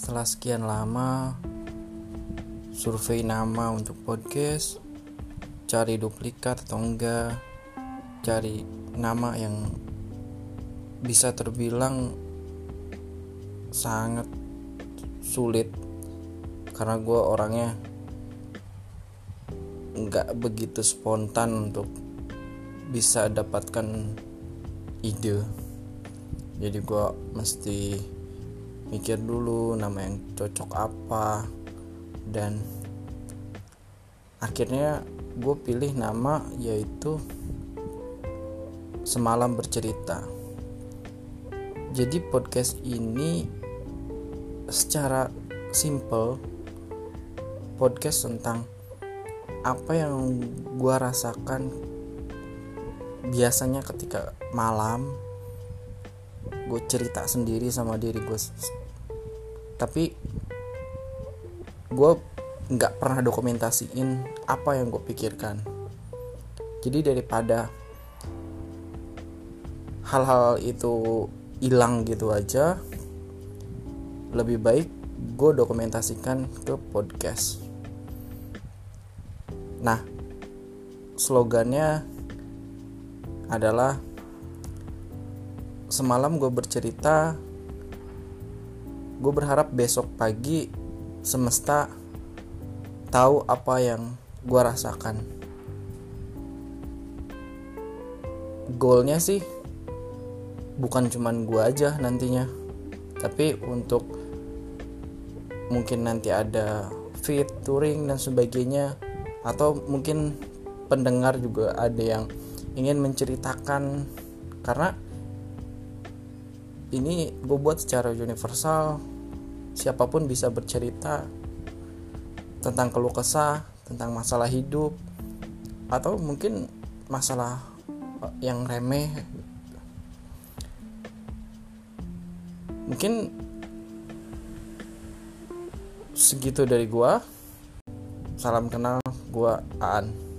setelah sekian lama survei nama untuk podcast, cari duplikat atau enggak, cari nama yang bisa terbilang sangat sulit karena gue orangnya nggak begitu spontan untuk bisa dapatkan ide. Jadi gue mesti mikir dulu nama yang cocok apa dan akhirnya gue pilih nama yaitu semalam bercerita. Jadi podcast ini secara simple podcast tentang apa yang gue rasakan biasanya ketika malam gue cerita sendiri sama diri gue tapi gue nggak pernah dokumentasiin apa yang gue pikirkan. Jadi daripada hal-hal itu hilang gitu aja lebih baik gue dokumentasikan ke podcast. Nah slogannya adalah semalam gue bercerita gue berharap besok pagi semesta tahu apa yang gue rasakan. Goalnya sih bukan cuman gue aja nantinya tapi untuk mungkin nanti ada fit touring dan sebagainya atau mungkin pendengar juga ada yang ingin menceritakan. Karena ini gue buat secara universal. Siapa pun bisa bercerita tentang keluh kesah tentang masalah hidup atau mungkin masalah yang remeh. Mungkin segitu dari gua. Salam kenal gua Aan